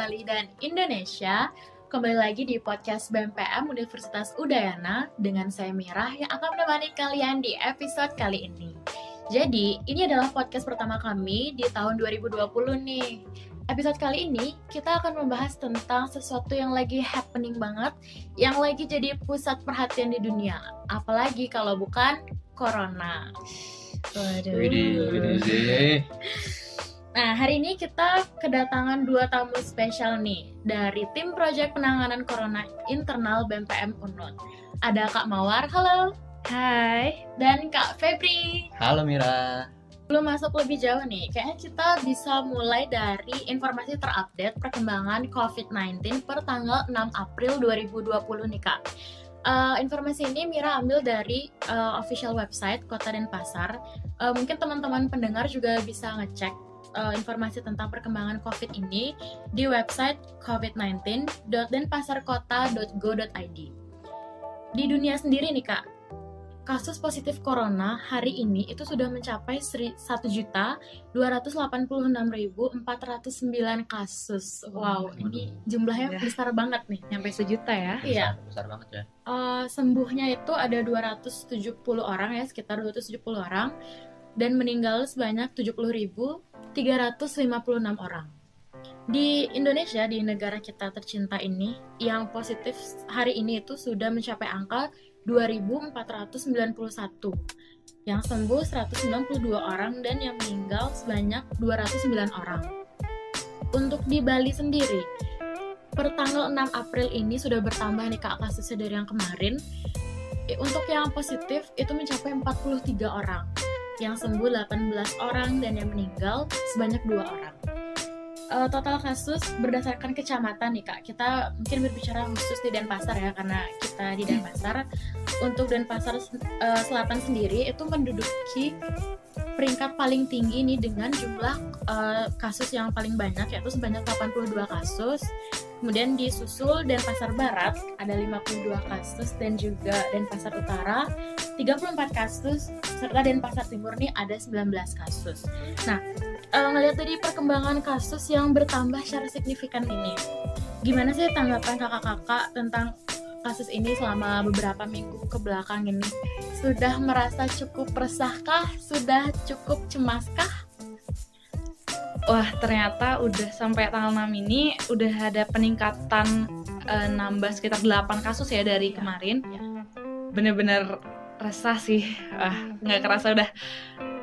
Bali, dan Indonesia. Kembali lagi di podcast BMPM Universitas Udayana dengan saya Mirah yang akan menemani kalian di episode kali ini. Jadi, ini adalah podcast pertama kami di tahun 2020 nih. Episode kali ini kita akan membahas tentang sesuatu yang lagi happening banget, yang lagi jadi pusat perhatian di dunia. Apalagi kalau bukan Corona. Waduh. Widih. Nah, hari ini kita kedatangan dua tamu spesial nih dari tim Proyek Penanganan Corona Internal BMPM Unut. Ada Kak Mawar, halo. Hai. Dan Kak Febri. Halo Mira. Belum masuk lebih jauh nih, kayaknya kita bisa mulai dari informasi terupdate perkembangan COVID-19 per tanggal 6 April 2020 nih Kak. Uh, informasi ini Mira ambil dari uh, official website Kota Denpasar. Uh, mungkin teman-teman pendengar juga bisa ngecek uh, informasi tentang perkembangan COVID ini di website covid19.denpasarkota.go.id. Di dunia sendiri nih kak, kasus positif corona hari ini itu sudah mencapai 1.286.409 kasus. Wow, ini jumlahnya Ya. besar banget nih. Nyampe sejuta ya. Iya. Besar, besar banget ya. Uh, sembuhnya itu ada 270 orang ya, sekitar 270 orang dan meninggal sebanyak 70.356 orang. Di Indonesia, di negara kita tercinta ini, yang positif hari ini itu sudah mencapai angka 2.491. Yang sembuh 192 orang dan yang meninggal sebanyak 209 orang. Untuk di Bali sendiri, per tanggal 6 April ini sudah bertambah nih kak kasusnya dari yang kemarin. Eh, Untuk yang positif itu mencapai 43 orang yang sembuh 18 orang dan yang meninggal sebanyak dua orang. Eh, total kasus berdasarkan kecamatan nih kak, kita mungkin berbicara khusus di Denpasar ya karena kita di Denpasar. Untuk Denpasar eh, Selatan sendiri itu menduduki peringkat paling tinggi nih dengan jumlah eh, kasus yang paling banyak yaitu sebanyak 82 kasus. Kemudian disusul Denpasar Barat ada 52 kasus dan juga Denpasar Utara 34 kasus serta Denpasar Timur nih ada 19 kasus. Nah, eh, ngelihat tadi perkembangan kasus yang bertambah secara signifikan ini, gimana sih tanggapan kakak-kakak tentang kasus ini selama beberapa minggu ke belakang ini? Sudah merasa cukup resahkah? Sudah cukup cemaskah? Wah, ternyata udah sampai tanggal 6 ini udah ada peningkatan eh, nambah sekitar 8 kasus ya dari kemarin. Ya. Bener-bener resah sih. Wah, nggak kerasa udah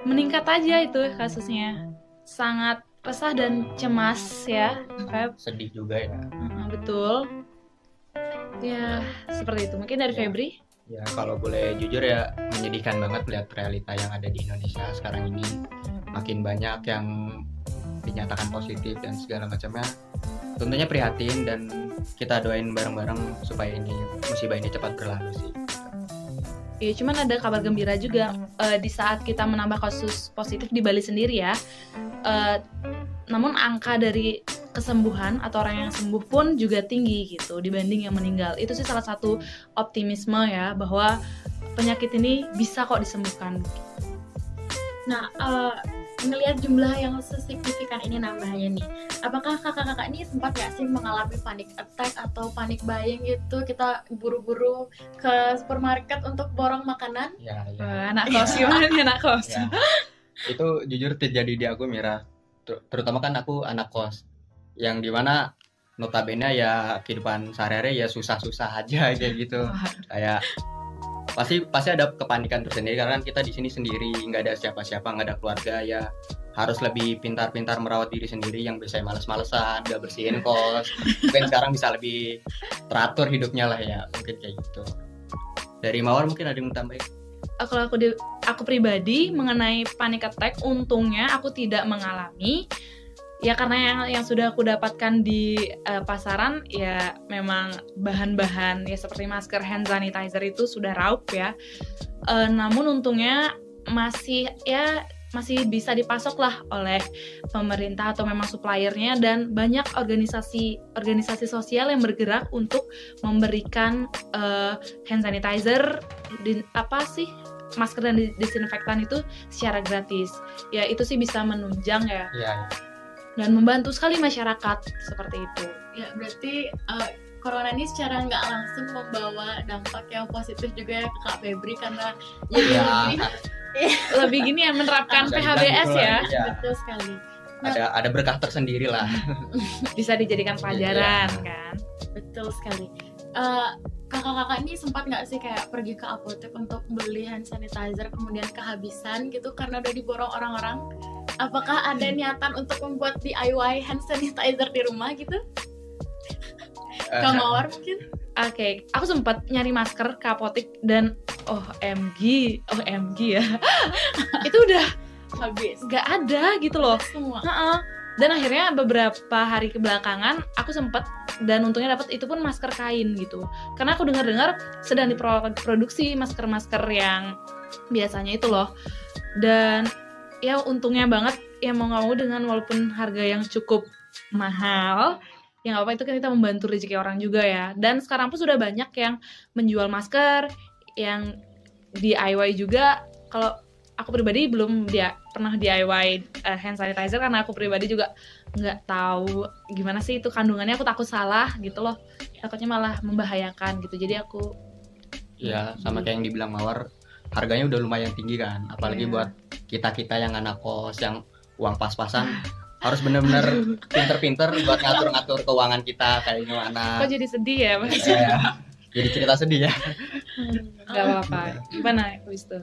meningkat aja itu kasusnya. Sangat resah dan cemas ya. Feb. Sedih juga ya. Mm, Betul. Ya, seperti itu. Mungkin dari Ya. Febri? Ya kalau boleh jujur ya menyedihkan banget melihat realita yang ada di Indonesia sekarang ini. Makin banyak yang dinyatakan positif dan segala macamnya. Tentunya prihatin dan kita doain bareng-bareng supaya ini musibah ini cepat berlalu sih. Iya, cuman ada kabar gembira juga eh, di saat kita menambah kasus positif di Bali sendiri ya. Eh, namun angka dari kesembuhan atau orang yang sembuh pun juga tinggi gitu dibanding yang meninggal. Itu sih salah satu optimisme ya bahwa penyakit ini bisa kok disembuhkan. Nah, eh, ngelihat jumlah yang sesignifikan ini nambahnya nih, apakah kakak-kakak ini sempat nggak sih mengalami panic attack atau panik buying gitu? Kita buru-buru ke supermarket untuk borong makanan? Ya, ya. Eh, anak kos gimana nih anak kos? Ya. Itu jujur terjadi di aku Mira. Ter- Terutama kan aku anak kos yang di mana notabene ya kehidupan sehari-hari ya susah-susah aja kayak gitu. Kayak pasti pasti ada kepanikan tersendiri karena kan kita di sini sendiri nggak ada siapa-siapa nggak ada keluarga ya harus lebih pintar-pintar merawat diri sendiri yang biasanya males-malesan nggak bersihin kos mungkin sekarang bisa lebih teratur hidupnya lah ya mungkin kayak gitu. Dari mawar mungkin ada yang tambahin? Eh, kalau aku di- aku pribadi mengenai panic attack untungnya aku tidak mengalami ya karena yang yang sudah aku dapatkan di eh, pasaran ya memang bahan-bahan ya seperti masker hand sanitizer itu sudah raup ya. Eh, namun untungnya masih ya masih bisa dipasok lah oleh pemerintah atau memang suppliernya dan banyak organisasi organisasi sosial yang bergerak untuk memberikan eh, hand sanitizer di, apa sih masker dan di- disinfektan itu secara gratis. Ya itu sih bisa menunjang ya. Iya, iya. Dan membantu sekali masyarakat seperti itu. Ya berarti uh, corona ini secara nggak langsung membawa dampak yang positif juga ya ke Kak Febri karena jadi Ya, lebih Lebih gini ya menerapkan PHBS ya, iya. betul sekali. ada ada berkah tersendiri lah. bisa dijadikan pelajaran Iya. kan. Betul sekali. Eh, kakak-kakak ini sempat nggak sih kayak pergi ke apotek untuk beli hand sanitizer kemudian kehabisan gitu karena udah diborong orang-orang? Apakah ada niatan untuk membuat DIY hand sanitizer di rumah gitu? Eh, Kak Mawar mungkin? Oke, aku sempat nyari masker ke apotek dan oh MG, oh MG ya. itu udah Habis. nggak ada gitu loh. Semua. Heeh. Dan akhirnya beberapa hari kebelakangan aku sempet dan untungnya dapat itu pun masker kain gitu. Karena aku dengar-dengar sedang diproduksi masker-masker yang biasanya itu loh. Dan ya untungnya banget ya mau nggak mau dengan walaupun harga yang cukup mahal ya nggak apa itu kan kita membantu rezeki orang juga ya dan sekarang pun sudah banyak yang menjual masker yang DIY juga kalau aku pribadi belum dia pernah DIY uh, hand sanitizer karena aku pribadi juga nggak tahu gimana sih itu kandungannya aku takut salah gitu loh takutnya malah membahayakan gitu jadi aku Ya, sama kayak yang dibilang Mawar, harganya udah lumayan tinggi kan. Apalagi Iya. buat kita-kita yang anak kos yang uang pas-pasan harus bener-bener pinter-pinter buat ngatur-ngatur keuangan kita kayak gimana. kok jadi sedih ya mas Ya, jadi cerita sedih ya. nggak apa-apa gimana habis itu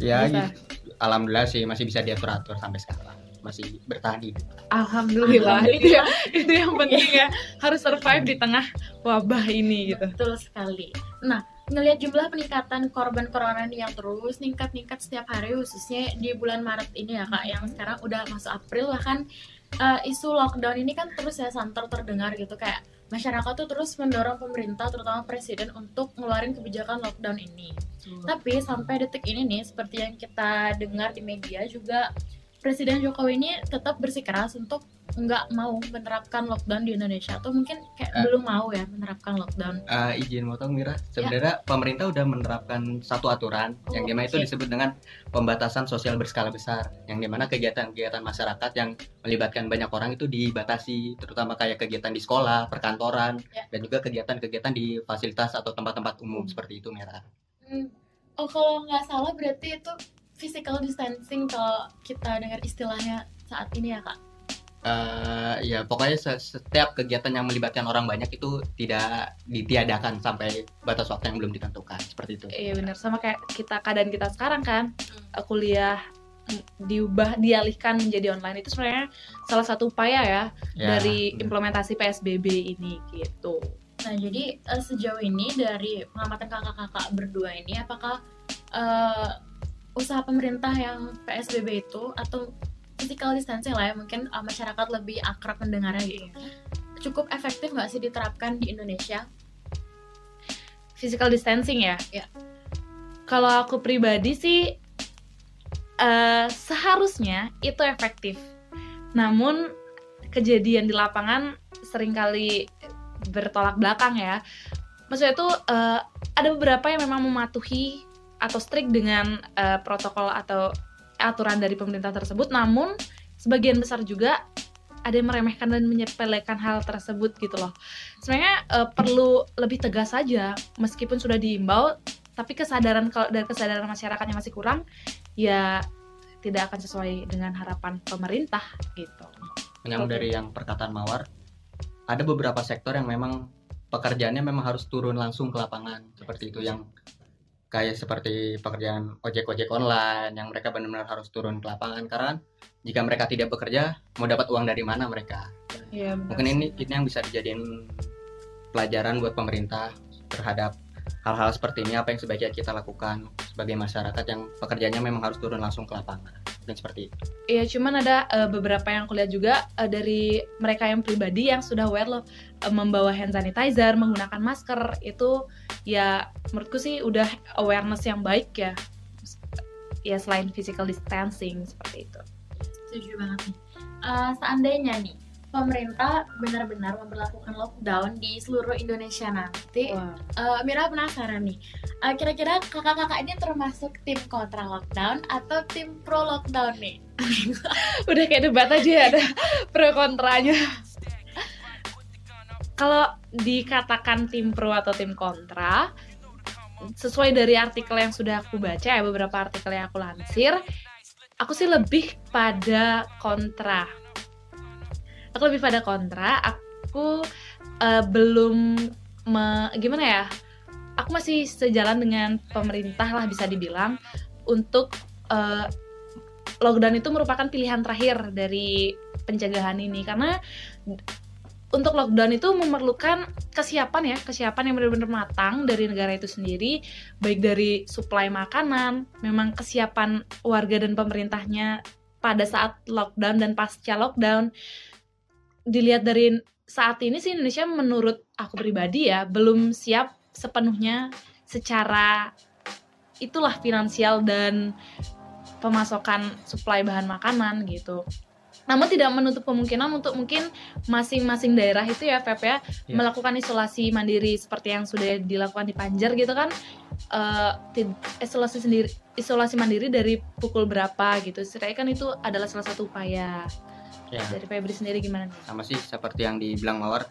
Ya, Bisa. gitu. alhamdulillah sih masih bisa diatur-atur sampai sekarang. Masih bertahan hidup. alhamdulillah itu ya itu yang penting ya harus survive di tengah wabah ini gitu Betul sekali. Nah, ngelihat jumlah peningkatan korban corona ini yang terus ningkat-ningkat setiap hari khususnya di bulan Maret ini ya kak yang sekarang udah masuk April bahkan eh, isu lockdown ini kan terus ya santer terdengar gitu kayak masyarakat tuh terus mendorong pemerintah terutama presiden untuk ngeluarin kebijakan lockdown ini. Tapi sampai detik ini nih seperti yang kita dengar di media juga Presiden Jokowi ini tetap bersikeras untuk nggak mau menerapkan lockdown di Indonesia atau mungkin kayak Eh. belum mau ya menerapkan lockdown. Eh, izin motong Mira, sebenarnya pemerintah udah menerapkan satu aturan Oh, yang di mana itu oke. disebut dengan pembatasan sosial berskala besar, yang di mana kegiatan-kegiatan masyarakat yang melibatkan banyak orang itu dibatasi, terutama kayak kegiatan di sekolah, perkantoran, Ya. dan juga kegiatan-kegiatan di fasilitas atau tempat-tempat umum seperti itu Mira. Hmm. Oh kalau nggak salah berarti itu physical distancing kalau kita dengar istilahnya saat ini ya kak. Eh, ya pokoknya se- setiap kegiatan yang melibatkan orang banyak itu tidak ditiadakan sampai batas waktu yang belum ditentukan seperti itu. Iya benar sama kayak kita keadaan kita sekarang kan uh, kuliah mm, diubah dialihkan menjadi online itu sebenarnya salah satu upaya ya, Ya, dari benar. implementasi PSBB ini gitu. Nah jadi eh, sejauh ini dari pengamatan kakak-kakak berdua ini apakah eh, usaha pemerintah yang PSBB itu atau physical distancing lah ya mungkin eh, masyarakat lebih akrab mendengarnya gitu. Cukup efektif nggak sih diterapkan di Indonesia? Physical distancing ya. Ya. Kalau aku pribadi sih eh, seharusnya itu efektif. Namun kejadian di lapangan sering kali bertolak belakang ya. Maksudnya itu eh, ada beberapa yang memang mematuhi atau strict dengan eh, protokol atau aturan dari pemerintah tersebut, namun sebagian besar juga ada yang meremehkan dan menyepelekan hal tersebut gitu loh. Sebenarnya eh, perlu lebih tegas saja, meskipun sudah diimbau, tapi kesadaran kalau dari kesadaran masyarakatnya masih kurang, ya tidak akan sesuai dengan harapan pemerintah gitu. menyambung dari yang perkataan Mawar, ada beberapa sektor yang memang pekerjaannya memang harus turun langsung ke lapangan seperti itu yang kayak seperti pekerjaan ojek-ojek online yang mereka benar-benar harus turun ke lapangan. Karena jika mereka tidak bekerja mau dapat uang dari mana mereka? Iya, mungkin ini ini yang bisa dijadiin pelajaran buat pemerintah terhadap hal-hal seperti ini apa yang sebaiknya kita lakukan sebagai masyarakat yang pekerjaannya memang harus turun langsung ke lapangan mungkin seperti itu. Iya, cuman ada eh, beberapa yang aku lihat juga eh, dari mereka yang pribadi yang sudah aware loh eh, membawa hand sanitizer, menggunakan masker itu ya menurutku sih udah awareness yang baik ya. Ya selain physical distancing seperti itu. Setuju banget nih. Eh, seandainya nih pemerintah benar-benar memperlakukan lockdown di seluruh Indonesia nanti, Wah. Eh, Mira penasaran nih, Eh, kira-kira kakak-kakak ini termasuk tim kontra lockdown atau tim pro lockdown nih? Udah kayak debat aja ya, ada pro kontranya kalau dikatakan tim pro atau tim kontra sesuai dari artikel yang sudah aku baca ya beberapa artikel yang aku lansir aku sih lebih pada kontra. Aku lebih pada kontra. Aku uh, belum me, gimana ya aku masih sejalan dengan pemerintah lah bisa dibilang untuk uh, lockdown itu merupakan pilihan terakhir dari pencegahan ini. Karena untuk lockdown itu memerlukan kesiapan ya, kesiapan yang benar-benar matang dari negara itu sendiri, baik dari suplai makanan, memang kesiapan warga dan pemerintahnya pada saat lockdown dan pasca lockdown. Dilihat dari saat ini sih Indonesia menurut aku pribadi ya belum siap sepenuhnya secara itulah finansial dan pemasokan suplai bahan makanan gitu namun tidak menutup kemungkinan untuk mungkin masing-masing daerah itu ya Feb ya yeah. melakukan isolasi mandiri seperti yang sudah dilakukan di Panjer gitu kan uh, isolasi sendiri isolasi mandiri dari pukul berapa gitu saya kan itu adalah salah satu upaya yeah. dari Febri sendiri gimana sama sih seperti yang dibilang Mawar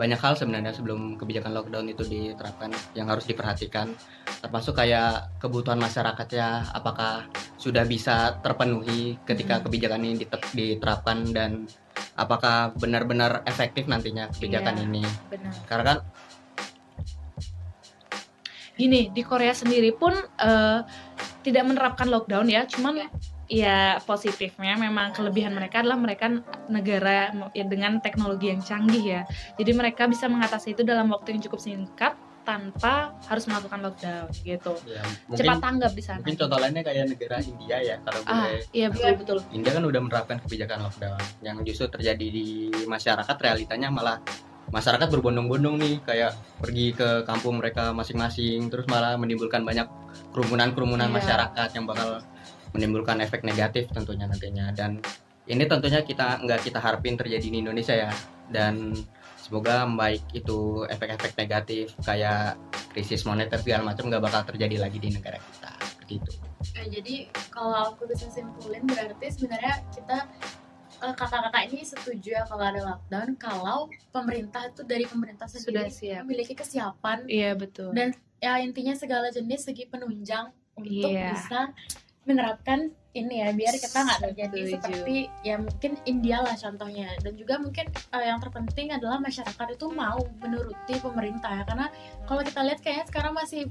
banyak hal sebenarnya sebelum kebijakan lockdown itu diterapkan yang harus diperhatikan termasuk kayak kebutuhan masyarakatnya apakah sudah bisa terpenuhi ketika hmm. kebijakan ini diterapkan dan apakah benar-benar efektif nantinya kebijakan iya, ini benar. karena kan gini di Korea sendiri pun uh, tidak menerapkan lockdown ya cuman ya ya positifnya memang kelebihan mereka adalah mereka negara ya, dengan teknologi yang canggih ya. Jadi mereka bisa mengatasi itu dalam waktu yang cukup singkat tanpa harus melakukan lockdown gitu. Ya, mungkin, Cepat tanggap di sana. Mungkin contoh lainnya kayak negara India ya kalau ah, Iya betul betul. India kan udah menerapkan kebijakan lockdown yang justru terjadi di masyarakat realitanya malah masyarakat berbondong-bondong nih kayak pergi ke kampung mereka masing-masing terus malah menimbulkan banyak kerumunan-kerumunan iya. masyarakat yang bakal menimbulkan efek negatif tentunya nantinya dan ini tentunya kita nggak kita harapin terjadi di Indonesia ya dan semoga baik itu efek-efek negatif kayak krisis moneter segala macam nggak bakal terjadi lagi di negara kita begitu. Eh, jadi kalau aku bisa simpulin berarti sebenarnya kita eh, kakak-kakak ini setuju ya kalau ada lockdown kalau pemerintah itu dari pemerintah sudah siap. memiliki kesiapan iya betul dan ya intinya segala jenis segi penunjang untuk yeah. bisa menerapkan ini ya biar kita nggak terjadi Setuju. seperti ya mungkin India lah contohnya. Dan juga mungkin uh, yang terpenting adalah masyarakat itu mau menuruti pemerintah ya. Karena kalau kita lihat kayaknya sekarang masih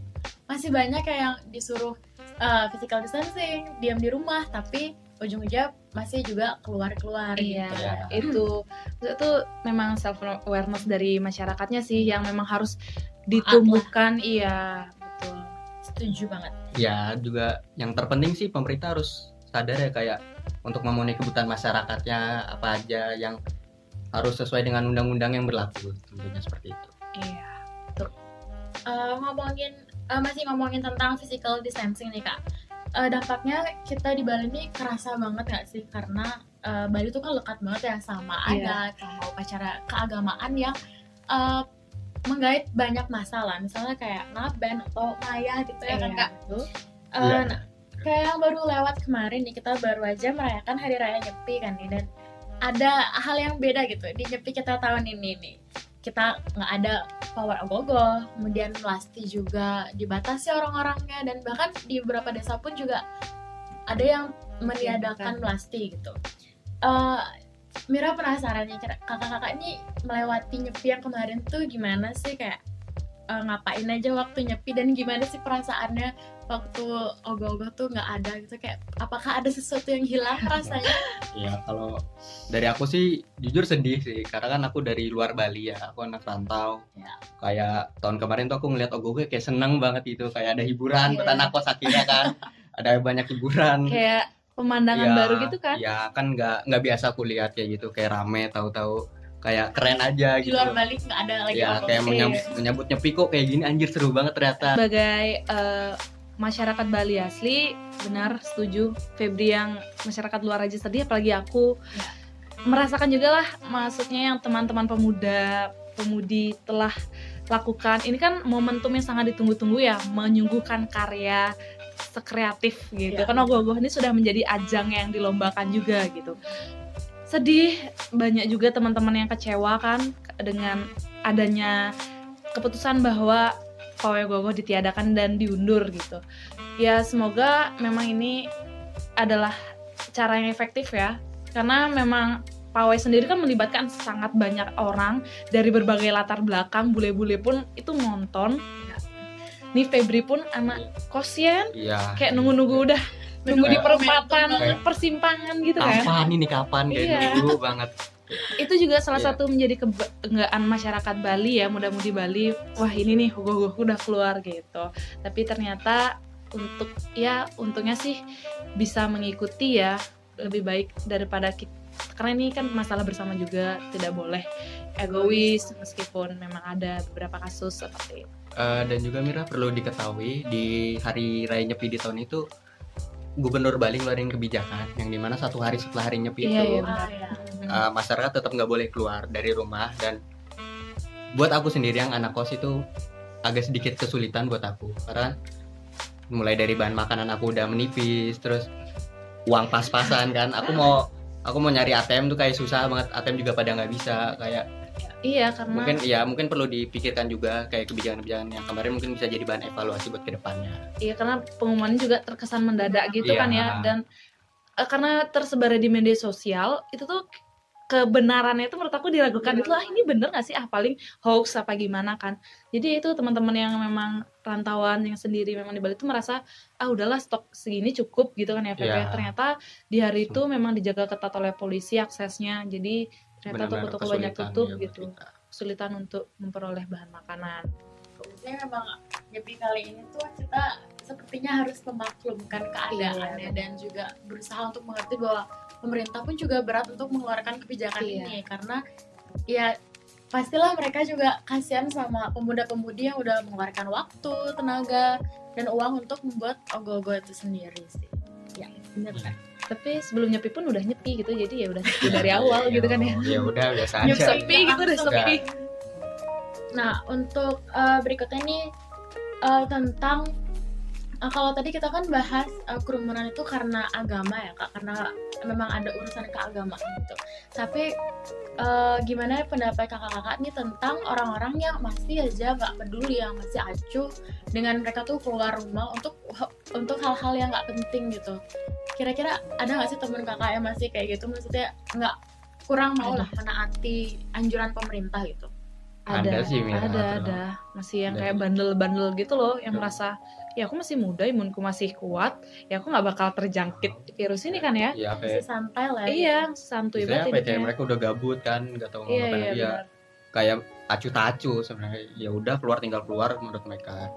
masih banyak kayak yang disuruh uh, physical distancing diam di rumah tapi ujung-ujungnya masih juga keluar-keluar iya gitu. itu. Itu memang self awareness dari masyarakatnya sih yang memang harus ditumbuhkan iya setuju banget. Ya juga yang terpenting sih pemerintah harus sadar ya kayak untuk memenuhi kebutuhan masyarakatnya apa aja yang harus sesuai dengan undang-undang yang berlaku tentunya seperti itu. Iya betul. Uh, ngomongin uh, masih ngomongin tentang physical distancing nih kak. Uh, dampaknya kita di Bali ini kerasa banget gak sih? Karena uh, Bali itu kan lekat banget ya sama yeah. adat sama upacara keagamaan yang uh, menggait banyak masalah. Misalnya kayak ngaben atau maya gitu ya kan iya, kak? Uh, yeah. nah, kayak yang baru lewat kemarin nih kita baru aja merayakan hari raya nyepi kan nih dan ada hal yang beda gitu di nyepi kita tahun ini nih. Kita nggak ada power ogogo kemudian plastik juga dibatasi orang-orangnya dan bahkan di beberapa desa pun juga ada yang meniadakan plastik gitu. Uh, Mira penasaran nih kakak-kakak ini melewati nyepi yang kemarin tuh gimana sih kayak uh, ngapain aja waktu nyepi dan gimana sih perasaannya waktu ogoh-ogoh tuh nggak ada gitu kayak apakah ada sesuatu yang hilang rasanya? ya kalau dari aku sih jujur sedih sih karena kan aku dari luar Bali ya aku anak rantau ya. kayak tahun kemarin tuh aku ngeliat ogoh-ogoh kayak seneng banget gitu kayak ada hiburan yeah. tanah kos akhirnya kan ada banyak hiburan kayak pemandangan ya, baru gitu kan? ya kan nggak nggak biasa aku lihat kayak gitu kayak rame tahu-tahu kayak keren aja di gitu. luar Bali nggak ada lagi ya kayak menyambut, menyambut nyepi kok kayak gini anjir seru banget ternyata. Sebagai uh, masyarakat Bali asli benar setuju. Febri yang masyarakat luar aja sedih apalagi aku. Ya. merasakan juga lah maksudnya yang teman-teman pemuda pemudi telah lakukan. Ini kan momentum yang sangat ditunggu-tunggu ya menyuguhkan karya sekreatif gitu. Ya. Karena gue ini sudah menjadi ajang yang dilombakan juga gitu. sedih banyak juga teman-teman yang kecewa kan dengan adanya keputusan bahwa pawai gogo ditiadakan dan diundur gitu ya semoga memang ini adalah cara yang efektif ya karena memang pawai sendiri kan melibatkan sangat banyak orang dari berbagai latar belakang bule-bule pun itu nonton nih Febri pun anak kosnya Iya. kayak nunggu-nunggu udah nunggu di Kayak- perempatan Kayak- persimpangan gitu kan Kapan ini kapan kayak Iya. nunggu banget. itu juga salah Iya. satu menjadi kebanggaan masyarakat Bali ya muda-mudi Bali wah ini nih hugo udah keluar gitu tapi ternyata untuk ya untungnya sih bisa mengikuti ya lebih baik daripada kita karena ini kan masalah bersama juga tidak boleh egois meskipun memang ada beberapa kasus seperti itu. Eh, dan juga Mira perlu diketahui di hari raya Nyepi di tahun itu Gubernur Bali ngeluarin kebijakan yang di mana satu hari setelah hari Nyepi Iya, itu iya, Ah, ya. eh, masyarakat tetap nggak boleh keluar dari rumah dan buat aku sendiri yang anak kos itu agak sedikit kesulitan buat aku karena mulai dari bahan makanan aku udah menipis terus uang pas-pasan kan aku mau aku mau nyari ATM tuh kayak susah banget ATM juga pada nggak bisa kayak Iya karena mungkin ya mungkin perlu dipikirkan juga kayak kebijakan-kebijakan yang kemarin mungkin bisa jadi bahan evaluasi buat ke depannya Iya karena pengumuman juga terkesan mendadak gitu Iya. kan ya dan eh, karena tersebar di media sosial itu tuh kebenarannya itu menurut aku diragukan itu ah ini bener gak sih ah paling hoax apa gimana kan jadi itu teman-teman yang memang rantauan yang sendiri memang di Bali itu merasa ah udahlah stok segini cukup gitu kan ya ya. Iya. ternyata di hari itu memang dijaga ketat oleh polisi aksesnya jadi ternyata toko-toko banyak tutup ya gitu kita. kesulitan untuk memperoleh bahan makanan Jadi memang nyepi kali ini tuh kita sepertinya harus memaklumkan keadaannya Iya. dan juga berusaha untuk mengerti bahwa pemerintah pun juga berat untuk mengeluarkan kebijakan Iya. ini karena ya pastilah mereka juga kasihan sama pemuda-pemudi yang udah mengeluarkan waktu, tenaga, dan uang untuk membuat ogo-ogo itu sendiri sih. Ya, benar kan? Tapi sebelum nyepi pun udah nyepi gitu jadi ya udah nyepi dari awal gitu kan ya. Ya udah biasa aja. sepi gitu udah sepi. Nah, untuk eh, berikutnya nih eh, tentang eh, kalau tadi kita kan bahas eh, kerumunan itu karena agama ya kak, karena memang ada urusan keagamaan gitu. Tapi eh, gimana pendapat kakak-kakak nih tentang orang-orang yang masih aja nggak peduli, yang masih acuh dengan mereka tuh keluar rumah untuk untuk hal-hal yang nggak penting gitu. Kira-kira ada nggak sih temen kakak yang masih kayak gitu? Maksudnya nggak kurang mau lah menaati anjuran pemerintah gitu. Ada sih, Mira, ada ada masih yang Ada. kayak bandel-bandel gitu loh yang Tuh. merasa ya aku masih muda imunku masih kuat ya aku nggak bakal terjangkit virus ini kan ya ya Masih kayak santai lah. ya. iya santuy banget ya, kayak hidupnya. mereka udah gabut kan nggak tahu mau iya ngapain iya ya benar kayak acu tacu sebenarnya ya udah keluar tinggal keluar menurut mereka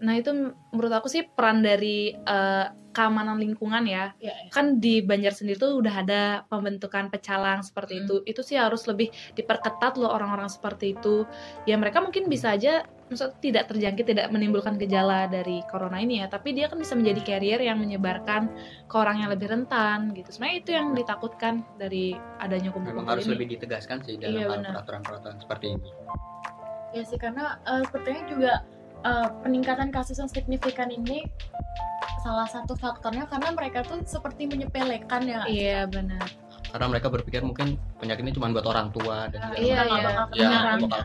nah itu menurut aku sih peran dari eh, keamanan lingkungan ya. Iya, iya. kan di Banjar sendiri tuh udah ada pembentukan pecalang seperti Hmm. itu itu sih harus lebih diperketat loh orang-orang seperti itu. Ya mereka mungkin bisa aja maksudnya tidak terjangkit tidak menimbulkan gejala dari corona ini ya. Tapi dia kan bisa menjadi carrier yang menyebarkan ke orang yang lebih rentan gitu. Sebenarnya itu yang ditakutkan dari adanya memang kumpul-kumpul harus ini. lebih ditegaskan sih dalam Iya, peraturan-peraturan seperti ini. Ya sih karena eh, sepertinya juga eh, peningkatan kasus yang signifikan ini salah satu faktornya karena mereka tuh seperti menyepelekan ya. iya benar karena mereka berpikir mungkin penyakit ini cuma buat orang tua dan Iya, iya. bakal ya bakal kena.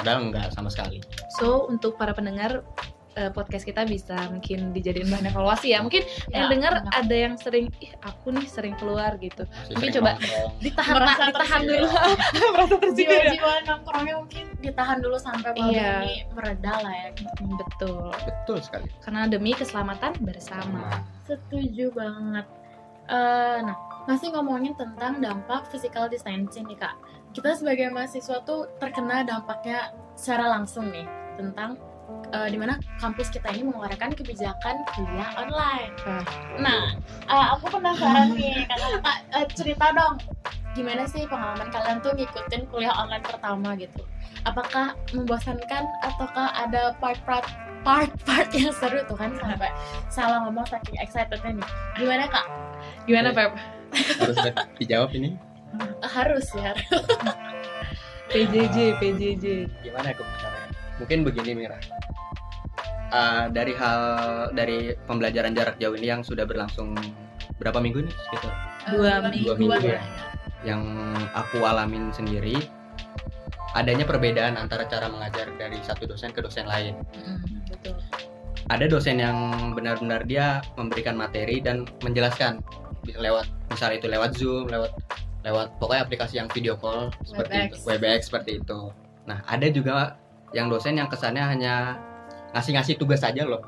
padahal enggak sama sekali so untuk para pendengar eh, podcast kita bisa mungkin dijadiin bahan evaluasi ya mungkin Ya, yang dengar ada yang sering ih aku nih sering keluar gitu Masih Mungkin coba nongkrong. ditahan Merasa ditahan dulu merasa tersinggung ya Jiwa-jiwa nongkrongnya mungkin ditahan dulu sampai wabah Iya. ini mereda lah ya. Betul betul sekali karena demi keselamatan bersama Setuju banget. Eh, nah, masih ngomongin tentang dampak physical distancing nih kak. Kita sebagai mahasiswa tuh terkena dampaknya secara langsung nih tentang eh, di mana kampus kita ini mengeluarkan kebijakan kuliah online. Wah. Nah, eh, aku penasaran nih, kakak eh, cerita dong, gimana sih pengalaman kalian tuh ngikutin kuliah online pertama gitu? Apakah membosankan ataukah ada part-part part-part yang seru tuh kan sampai salah ngomong saking excitednya nih. Gimana kak? gimana. Pep harus dijawab ini harus ya. PJJ PJJ gimana aku mungkin begini Mira Eh, dari hal dari pembelajaran jarak jauh ini yang sudah berlangsung berapa minggu nih sekitar Dua Eh, minggu. dua minggu ya. yang aku alamin sendiri adanya perbedaan antara cara mengajar dari satu dosen ke dosen lain Mm, betul. ada dosen yang benar-benar dia memberikan materi dan menjelaskan lewat misal itu lewat Zoom, lewat lewat pokoknya aplikasi yang video call seperti Webex. itu, Webex seperti itu. Nah, ada juga yang dosen yang kesannya hanya ngasih-ngasih tugas saja loh.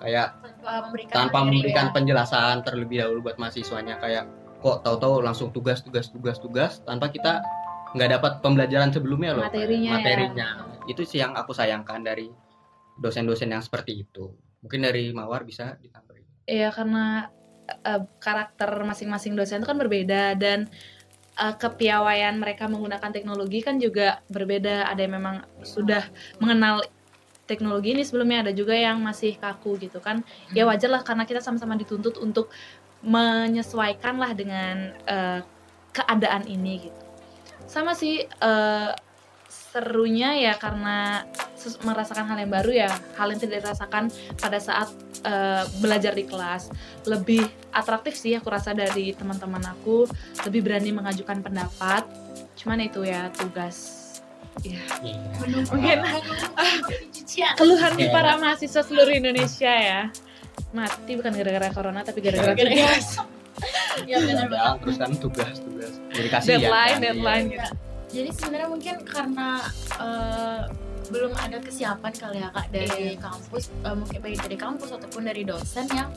Kayak Tanpa memberikan tanpa memberikan ya. penjelasan terlebih dahulu buat mahasiswanya kayak kok tahu-tahu langsung tugas tugas tugas tugas tanpa kita nggak dapat pembelajaran sebelumnya loh Materinya ya. materinya itu sih yang aku sayangkan dari dosen-dosen yang seperti itu mungkin dari mawar bisa ditambahin Iya karena eh, karakter masing-masing dosen itu kan berbeda dan eh, kepiawaian mereka menggunakan teknologi kan juga berbeda. Ada yang memang sudah mengenal teknologi ini sebelumnya, ada juga yang masih kaku gitu kan. Ya wajar lah karena kita sama-sama dituntut untuk menyesuaikan lah dengan eh, keadaan ini gitu. Sama sih eh, serunya ya karena merasakan hal yang baru ya, hal yang tidak dirasakan pada saat eh, belajar di kelas lebih atraktif sih aku rasa dari teman-teman aku lebih berani mengajukan pendapat cuman itu ya tugas ya Mungkin- cucian. keluhan Iya. para mahasiswa seluruh Indonesia ya mati bukan gara-gara corona tapi gara-gara tugas ya benar banget. Ya, terus kan tugas tugas jadi kasihan deadline kan, iya. deadline gitu Jadi sebenarnya mungkin karena eh, belum ada kesiapan kali ya kak dari kampus, eh, mungkin baik dari kampus ataupun dari dosen yang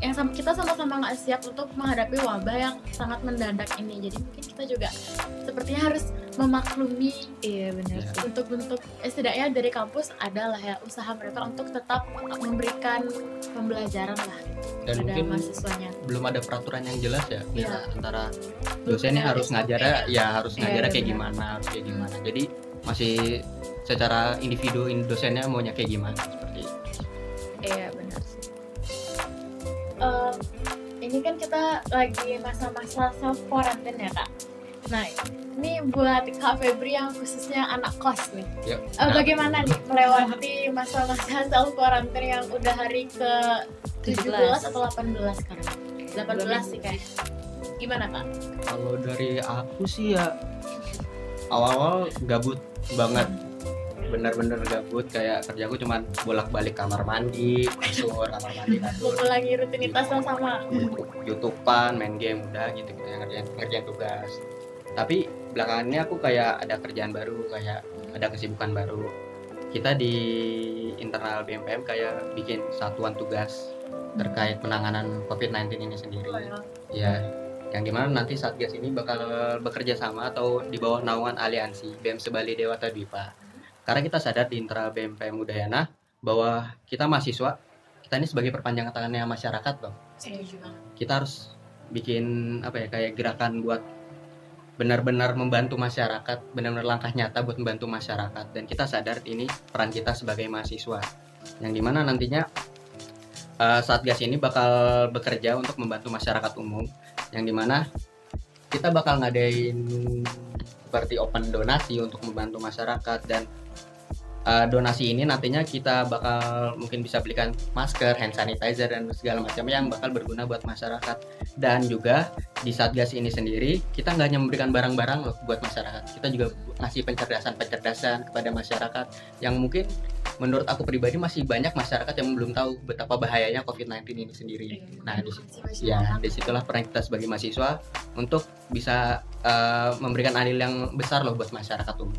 yang sama kita sama-sama nggak siap untuk menghadapi wabah yang sangat mendadak ini. Jadi mungkin kita juga sepertinya harus memaklumi iya benar Iya. sih bentuk-bentuk eh, setidaknya dari kampus adalah ya usaha mereka untuk tetap memberikan pembelajaran lah dan pada mungkin mahasiswanya. belum ada peraturan yang jelas ya Iya. antara dosennya harus SOP ngajarnya ya harus Iya, ngajarnya kayak gimana harus kayak gimana jadi masih secara individu in- dosennya maunya kayak gimana seperti itu iya benar Eh, ini kan kita lagi masa-masa self quarantine ya kak. Nah ini buat kak Febri yang khususnya anak kos nih. Yuk. Eh, bagaimana nih melewati masa-masa self quarantine yang udah hari ke 17 atau 18 sekarang? 18 sih kayaknya. Gimana kak? kalau dari aku sih ya awal-awal gabut banget bener-bener gabut kayak kerjaku cuman bolak-balik kamar mandi kasur kamar mandi kasur Mengulangi rutinitas yang sama. YouTubean main game udah gitu gitu yang ngerjain ngerjain tugas. Tapi belakangan ini aku kayak ada kerjaan baru kayak ada kesibukan baru. Kita di internal BMPM kayak bikin satuan tugas terkait penanganan COVID-19 ini sendiri. Ya. Yang di mana nanti Satgas ini bakal bekerja sama atau di bawah naungan aliansi BEM Sebali Dewata Dwipa karena kita sadar di internal BMPM Udayana bahwa kita mahasiswa kita ini sebagai perpanjangan tangannya masyarakat bang Setuju banget. kita harus bikin apa ya kayak gerakan buat benar-benar membantu masyarakat, benar-benar langkah nyata buat membantu masyarakat dan kita sadar ini peran kita sebagai mahasiswa yang di mana nantinya eh, Satgas ini bakal bekerja untuk membantu masyarakat umum yang di mana kita bakal ngadain seperti open donasi untuk membantu masyarakat dan eh, donasi ini nantinya kita bakal mungkin bisa belikan masker, hand sanitizer dan segala macam yang bakal berguna buat masyarakat. Dan juga di Satgas ini sendiri kita nggak hanya memberikan barang-barang loh buat masyarakat. Kita juga ngasih pencerdasan-pencerdasan kepada masyarakat yang mungkin menurut aku pribadi masih banyak masyarakat yang belum tahu betapa bahayanya COVID-19 ini sendiri. Nah, di situ ya di situlah peran kita sebagai mahasiswa untuk bisa eh, memberikan adil yang besar loh buat masyarakat umum.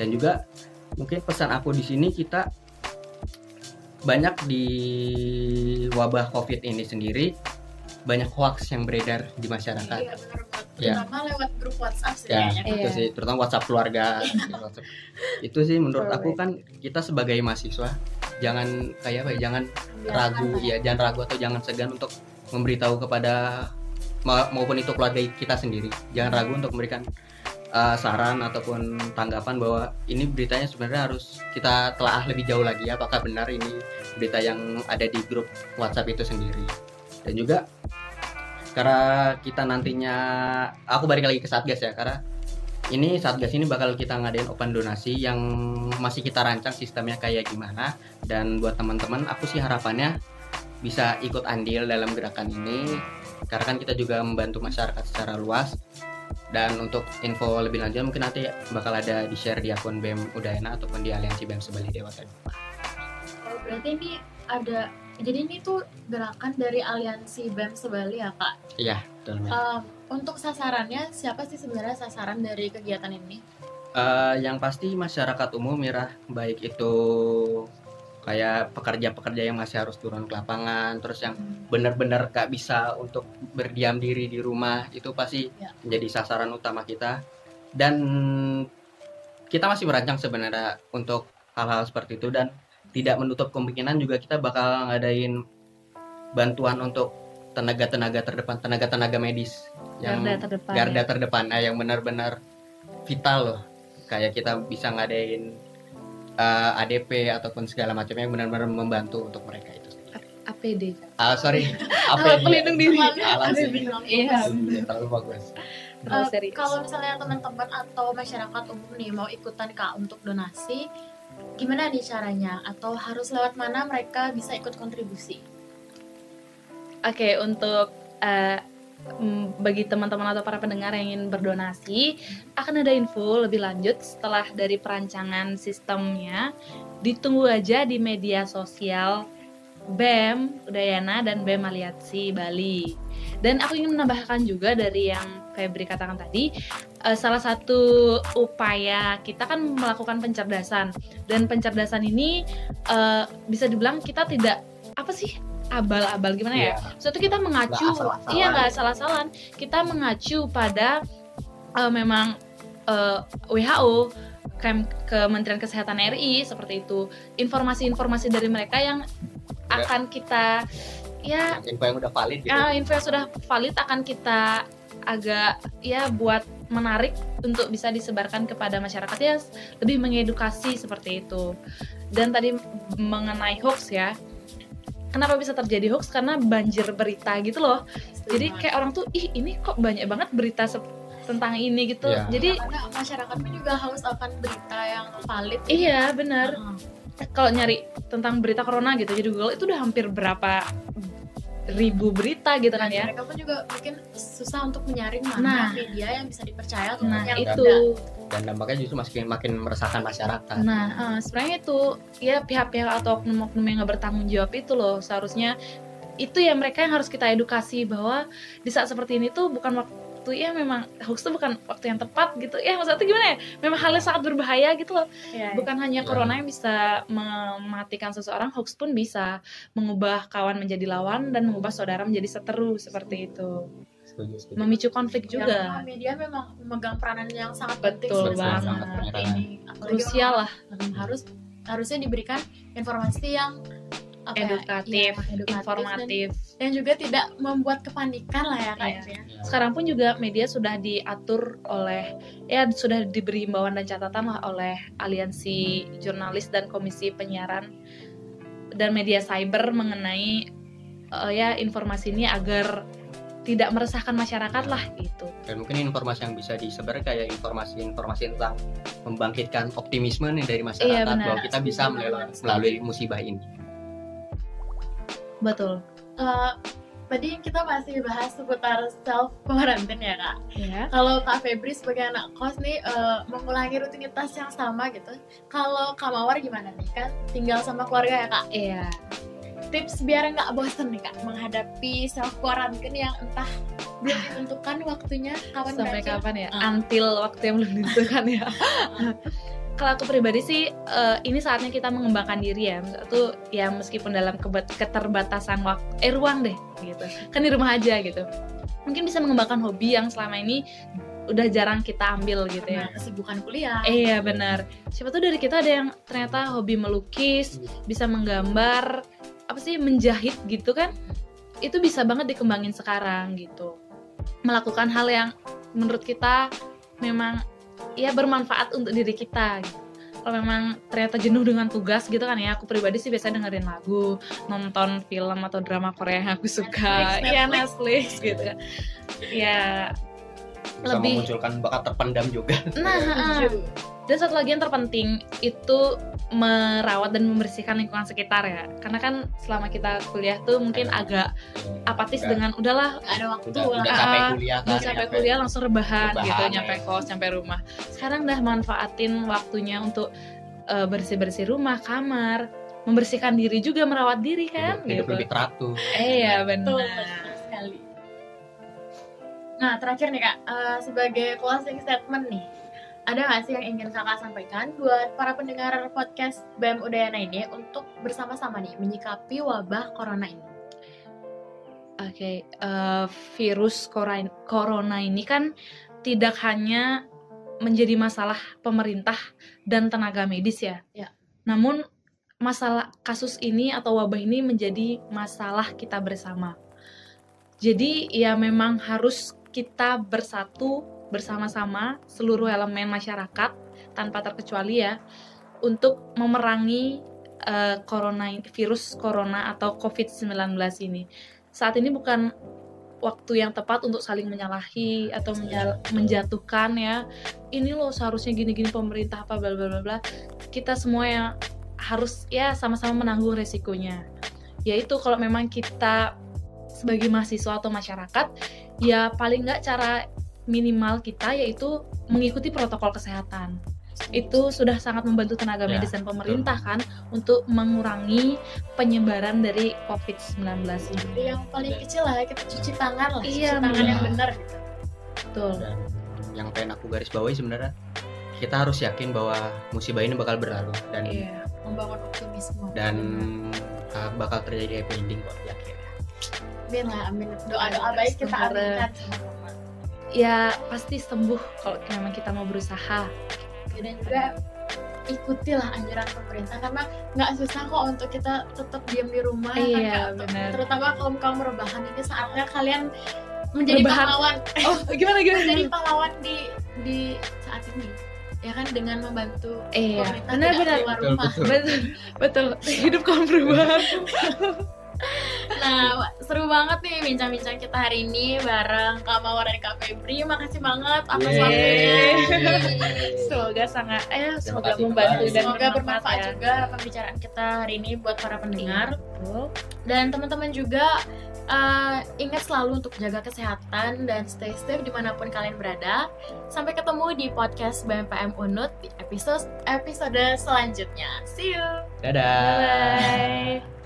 Dan juga mungkin pesan aku di sini kita banyak di wabah covid ini sendiri banyak hoax yang beredar di masyarakat Iya benar. Ya. Terutama lewat grup WhatsApp sih ya kayaknya. itu Iya. sih terutama WhatsApp keluarga WhatsApp. itu sih menurut aku kan kita sebagai mahasiswa jangan kayak apa ya jangan Biarkan ragu lah. ya jangan ragu atau jangan segan untuk memberitahu kepada ma- maupun itu keluarga kita sendiri jangan ragu untuk memberikan uh, saran ataupun tanggapan bahwa ini beritanya sebenarnya harus kita telaah lebih jauh lagi. Apakah benar ini berita yang ada di grup WhatsApp itu sendiri? Dan juga karena kita nantinya aku balik lagi ke Satgas ya karena ini Satgas ini bakal kita ngadain open donasi yang masih kita rancang sistemnya kayak gimana. Dan buat teman-teman aku sih harapannya bisa ikut andil dalam gerakan ini. Karena kan kita juga membantu masyarakat secara luas dan untuk info lebih lanjut mungkin nanti bakal ada di share di akun BEM Udayana ataupun di aliansi BEM Sebali Dewasa Oh, berarti ini ada jadi ini tuh gerakan dari aliansi BEM Sebali ya kak. iya betul. Um, untuk sasarannya siapa sih sebenarnya sasaran dari kegiatan ini? Eh, yang pasti masyarakat umum Mira baik itu kayak pekerja-pekerja yang masih harus turun ke lapangan terus yang benar-benar gak bisa untuk berdiam diri di rumah itu pasti Ya. menjadi sasaran utama kita dan kita masih merancang sebenarnya untuk hal-hal seperti itu dan tidak menutup kemungkinan juga kita bakal ngadain bantuan untuk tenaga-tenaga terdepan tenaga-tenaga medis yang garda terdepan garda ya. terdepan nah, yang benar-benar vital loh kayak kita bisa ngadain uh, ADP ataupun segala macamnya yang benar-benar membantu untuk mereka itu APD ah sorry Alat APD pelindung diri. alat sih. bilang Iya. bagus. terlalu bagus Eh, serius. kalau misalnya teman-teman atau masyarakat umum nih mau ikutan kak untuk donasi, gimana nih caranya? Atau harus lewat mana mereka bisa ikut kontribusi? Oke, untuk eh, mm, bagi teman-teman atau para pendengar yang ingin berdonasi, akan ada info lebih lanjut setelah dari perancangan sistemnya. Ditunggu aja di media sosial BEM Udayana dan BEM Aliansi Bali. Dan aku ingin menambahkan juga dari yang Febri katakan tadi, eh, salah satu upaya kita kan melakukan pencerdasan dan pencerdasan ini eh, bisa dibilang kita tidak apa sih abal-abal gimana ya? Iya. Suatu kita mengacu, iya nggak salah-salan. Kita mengacu pada eh, memang eh, WHO, Kem- Kementerian Kesehatan RI seperti itu. Informasi-informasi dari mereka yang akan kita ya info yang udah valid gitu ya, info yang sudah valid akan kita agak ya buat menarik untuk bisa disebarkan kepada masyarakat ya lebih mengedukasi seperti itu. Dan tadi mengenai hoax ya. Kenapa bisa terjadi hoax? Karena banjir berita gitu loh. Jadi kayak orang tuh ih ini kok banyak banget berita tentang ini gitu. Iya. Jadi karena masyarakat pun juga haus akan berita yang valid. iya benar. Heeh. Kalau nyari tentang berita corona gitu di Google itu udah hampir berapa ribu berita gitu kan ya. mereka pun juga mungkin susah untuk menyaring mana Nah. media yang bisa dipercaya atau Nah, yang itu tidak. dan dampaknya justru makin makin meresahkan masyarakat Nah, eh, sebenarnya itu ya pihak-pihak atau oknum-oknum yang nggak bertanggung jawab itu loh seharusnya itu ya mereka yang harus kita edukasi bahwa di saat seperti ini tuh bukan waktu ya memang hoax itu bukan waktu yang tepat gitu. Ya maksudnya tuh gimana ya? Memang hal yang sangat berbahaya gitu loh. Iya, bukan hanya Ya. corona yang bisa mematikan seseorang hoax pun bisa mengubah kawan menjadi lawan dan mengubah saudara menjadi seteru seperti itu. Setuju setuju. Memicu konflik Ya, juga. memang media memang memegang peranan yang sangat penting Betul sebenarnya banget. seperti ini. Krusial lah. harus harusnya diberikan informasi yang apa ya, edukatif, iya, edukatif informatif dan, dan juga tidak membuat kepanikan lah ya kak Iya. ya. sekarang pun juga media sudah diatur oleh ya sudah diberi himbauan dan catatan lah oleh aliansi jurnalis dan komisi penyiaran dan media cyber mengenai eh, ya informasi ini agar tidak meresahkan masyarakat lah gitu. dan mungkin informasi yang bisa disebar kayak informasi-informasi tentang membangkitkan optimisme nih dari masyarakat Iya, benar. bahwa kita bisa melalui, melalui musibah ini Betul. Eh, tadi kita masih bahas seputar self quarantine ya kak. Ya. Kalau kak Febri sebagai anak kos nih eh, mengulangi rutinitas yang sama gitu. Kalau kak Mawar gimana nih kan tinggal sama keluarga ya kak. Iya. Tips biar nggak bosen nih kak menghadapi self quarantine yang entah belum ditentukan waktunya kapan Sampai berakhir. kapan ya? Ah. Until waktu yang belum ditentukan ya. Kalau aku pribadi sih eh, ini saatnya kita mengembangkan diri ya. Tuh ya meskipun dalam keterbatasan waktu eh ruang deh gitu. Kan di rumah aja gitu. Mungkin bisa mengembangkan hobi yang selama ini udah jarang kita ambil gitu ya. Nah, kesibukan kuliah. Eh, Iya benar. Siapa tuh dari kita ada yang ternyata hobi melukis, bisa menggambar, apa sih menjahit gitu kan? Itu bisa banget dikembangin sekarang gitu. Melakukan hal yang menurut kita memang ya bermanfaat untuk diri kita. Gitu. Kalau memang ternyata jenuh dengan tugas gitu kan ya, aku pribadi sih biasanya dengerin lagu, nonton film atau drama Korea yang aku suka, Netflix, ya Netflix. Gitu kan. Ya bisa Lebih- memunculkan bakat terpendam juga Nah. Dan satu lagi yang terpenting itu merawat dan membersihkan lingkungan sekitar ya. Karena kan selama kita kuliah tuh mungkin agak apatis Nggak. dengan udahlah ada waktu udah, udah Ah, capek kuliah kan udah capek nyampe- kuliah langsung rebahan, Rebahan, gitu ya. nyampe kos nyampe rumah sekarang dah manfaatin waktunya untuk bersih bersih rumah kamar membersihkan diri juga merawat diri kan hidup, hidup gitu lebih teratur eh ya Betul, benar sekali. Nah, terakhir nih Kak, eh, sebagai closing statement nih, ada nggak sih yang ingin Kakak sampaikan buat para pendengar podcast BEM Udayana ini untuk bersama-sama nih menyikapi wabah corona ini? oke eh, virus corona ini kan tidak hanya menjadi masalah pemerintah dan tenaga medis ya Ya. namun masalah kasus ini atau wabah ini menjadi masalah kita bersama. Jadi ya memang harus kita bersatu bersama-sama seluruh elemen masyarakat tanpa terkecuali ya untuk memerangi eh, corona virus corona atau COVID-19 ini. Saat ini bukan waktu yang tepat untuk saling menyalahi atau menyal- menjatuhkan ya. Ini loh seharusnya gini-gini pemerintah apa bla bla bla. Kita semua yang harus ya sama-sama menanggung resikonya. Yaitu kalau memang kita sebagai mahasiswa atau masyarakat ya paling nggak cara minimal kita yaitu mengikuti protokol kesehatan. Itu sudah sangat membantu tenaga Ya, medis dan pemerintah kan untuk mengurangi penyebaran dari COVID-19 ini. Jadi yang paling kecil lah kita cuci tangan lah, Iya, cuci tangan benar. yang benar gitu. Betul. dan yang pengen aku garis bawahi sebenarnya kita harus yakin bahwa musibah ini bakal berlalu dan Iya. Membangun optimisme. dan uh, bakal terjadi happy ending kok yakin amin lah, amin. Doa-doa baik kita aminkan sama-sama. Ya pasti sembuh kalau memang kita mau berusaha. dan juga ikutilah anjuran pemerintah karena nggak susah kok untuk kita tetap diam di rumah kan, Iya, Kak? benar. terutama kaum kaum rebahan ini saatnya kalian menjadi Rebahan. pahlawan Oh, gimana gimana? menjadi pahlawan di di saat ini ya kan dengan membantu Iya, pemerintah benar tidak benar. keluar Betul, rumah betul. Betul, betul. Hidup kaum perubahan. nah seru banget nih bincang-bincang kita hari ini bareng Kak Mawar dan Kak Febri makasih banget atas waktunya Semoga sangat eh semoga membantu dan Semoga bermanfaat ya. juga pembicaraan kita hari ini buat para pendengar. Betul. Dan teman-teman juga uh, ingat selalu untuk jaga kesehatan dan stay safe di mana pun kalian berada. Sampai ketemu di podcast BMPM Unut di episode episode selanjutnya. See you. dadah Bye.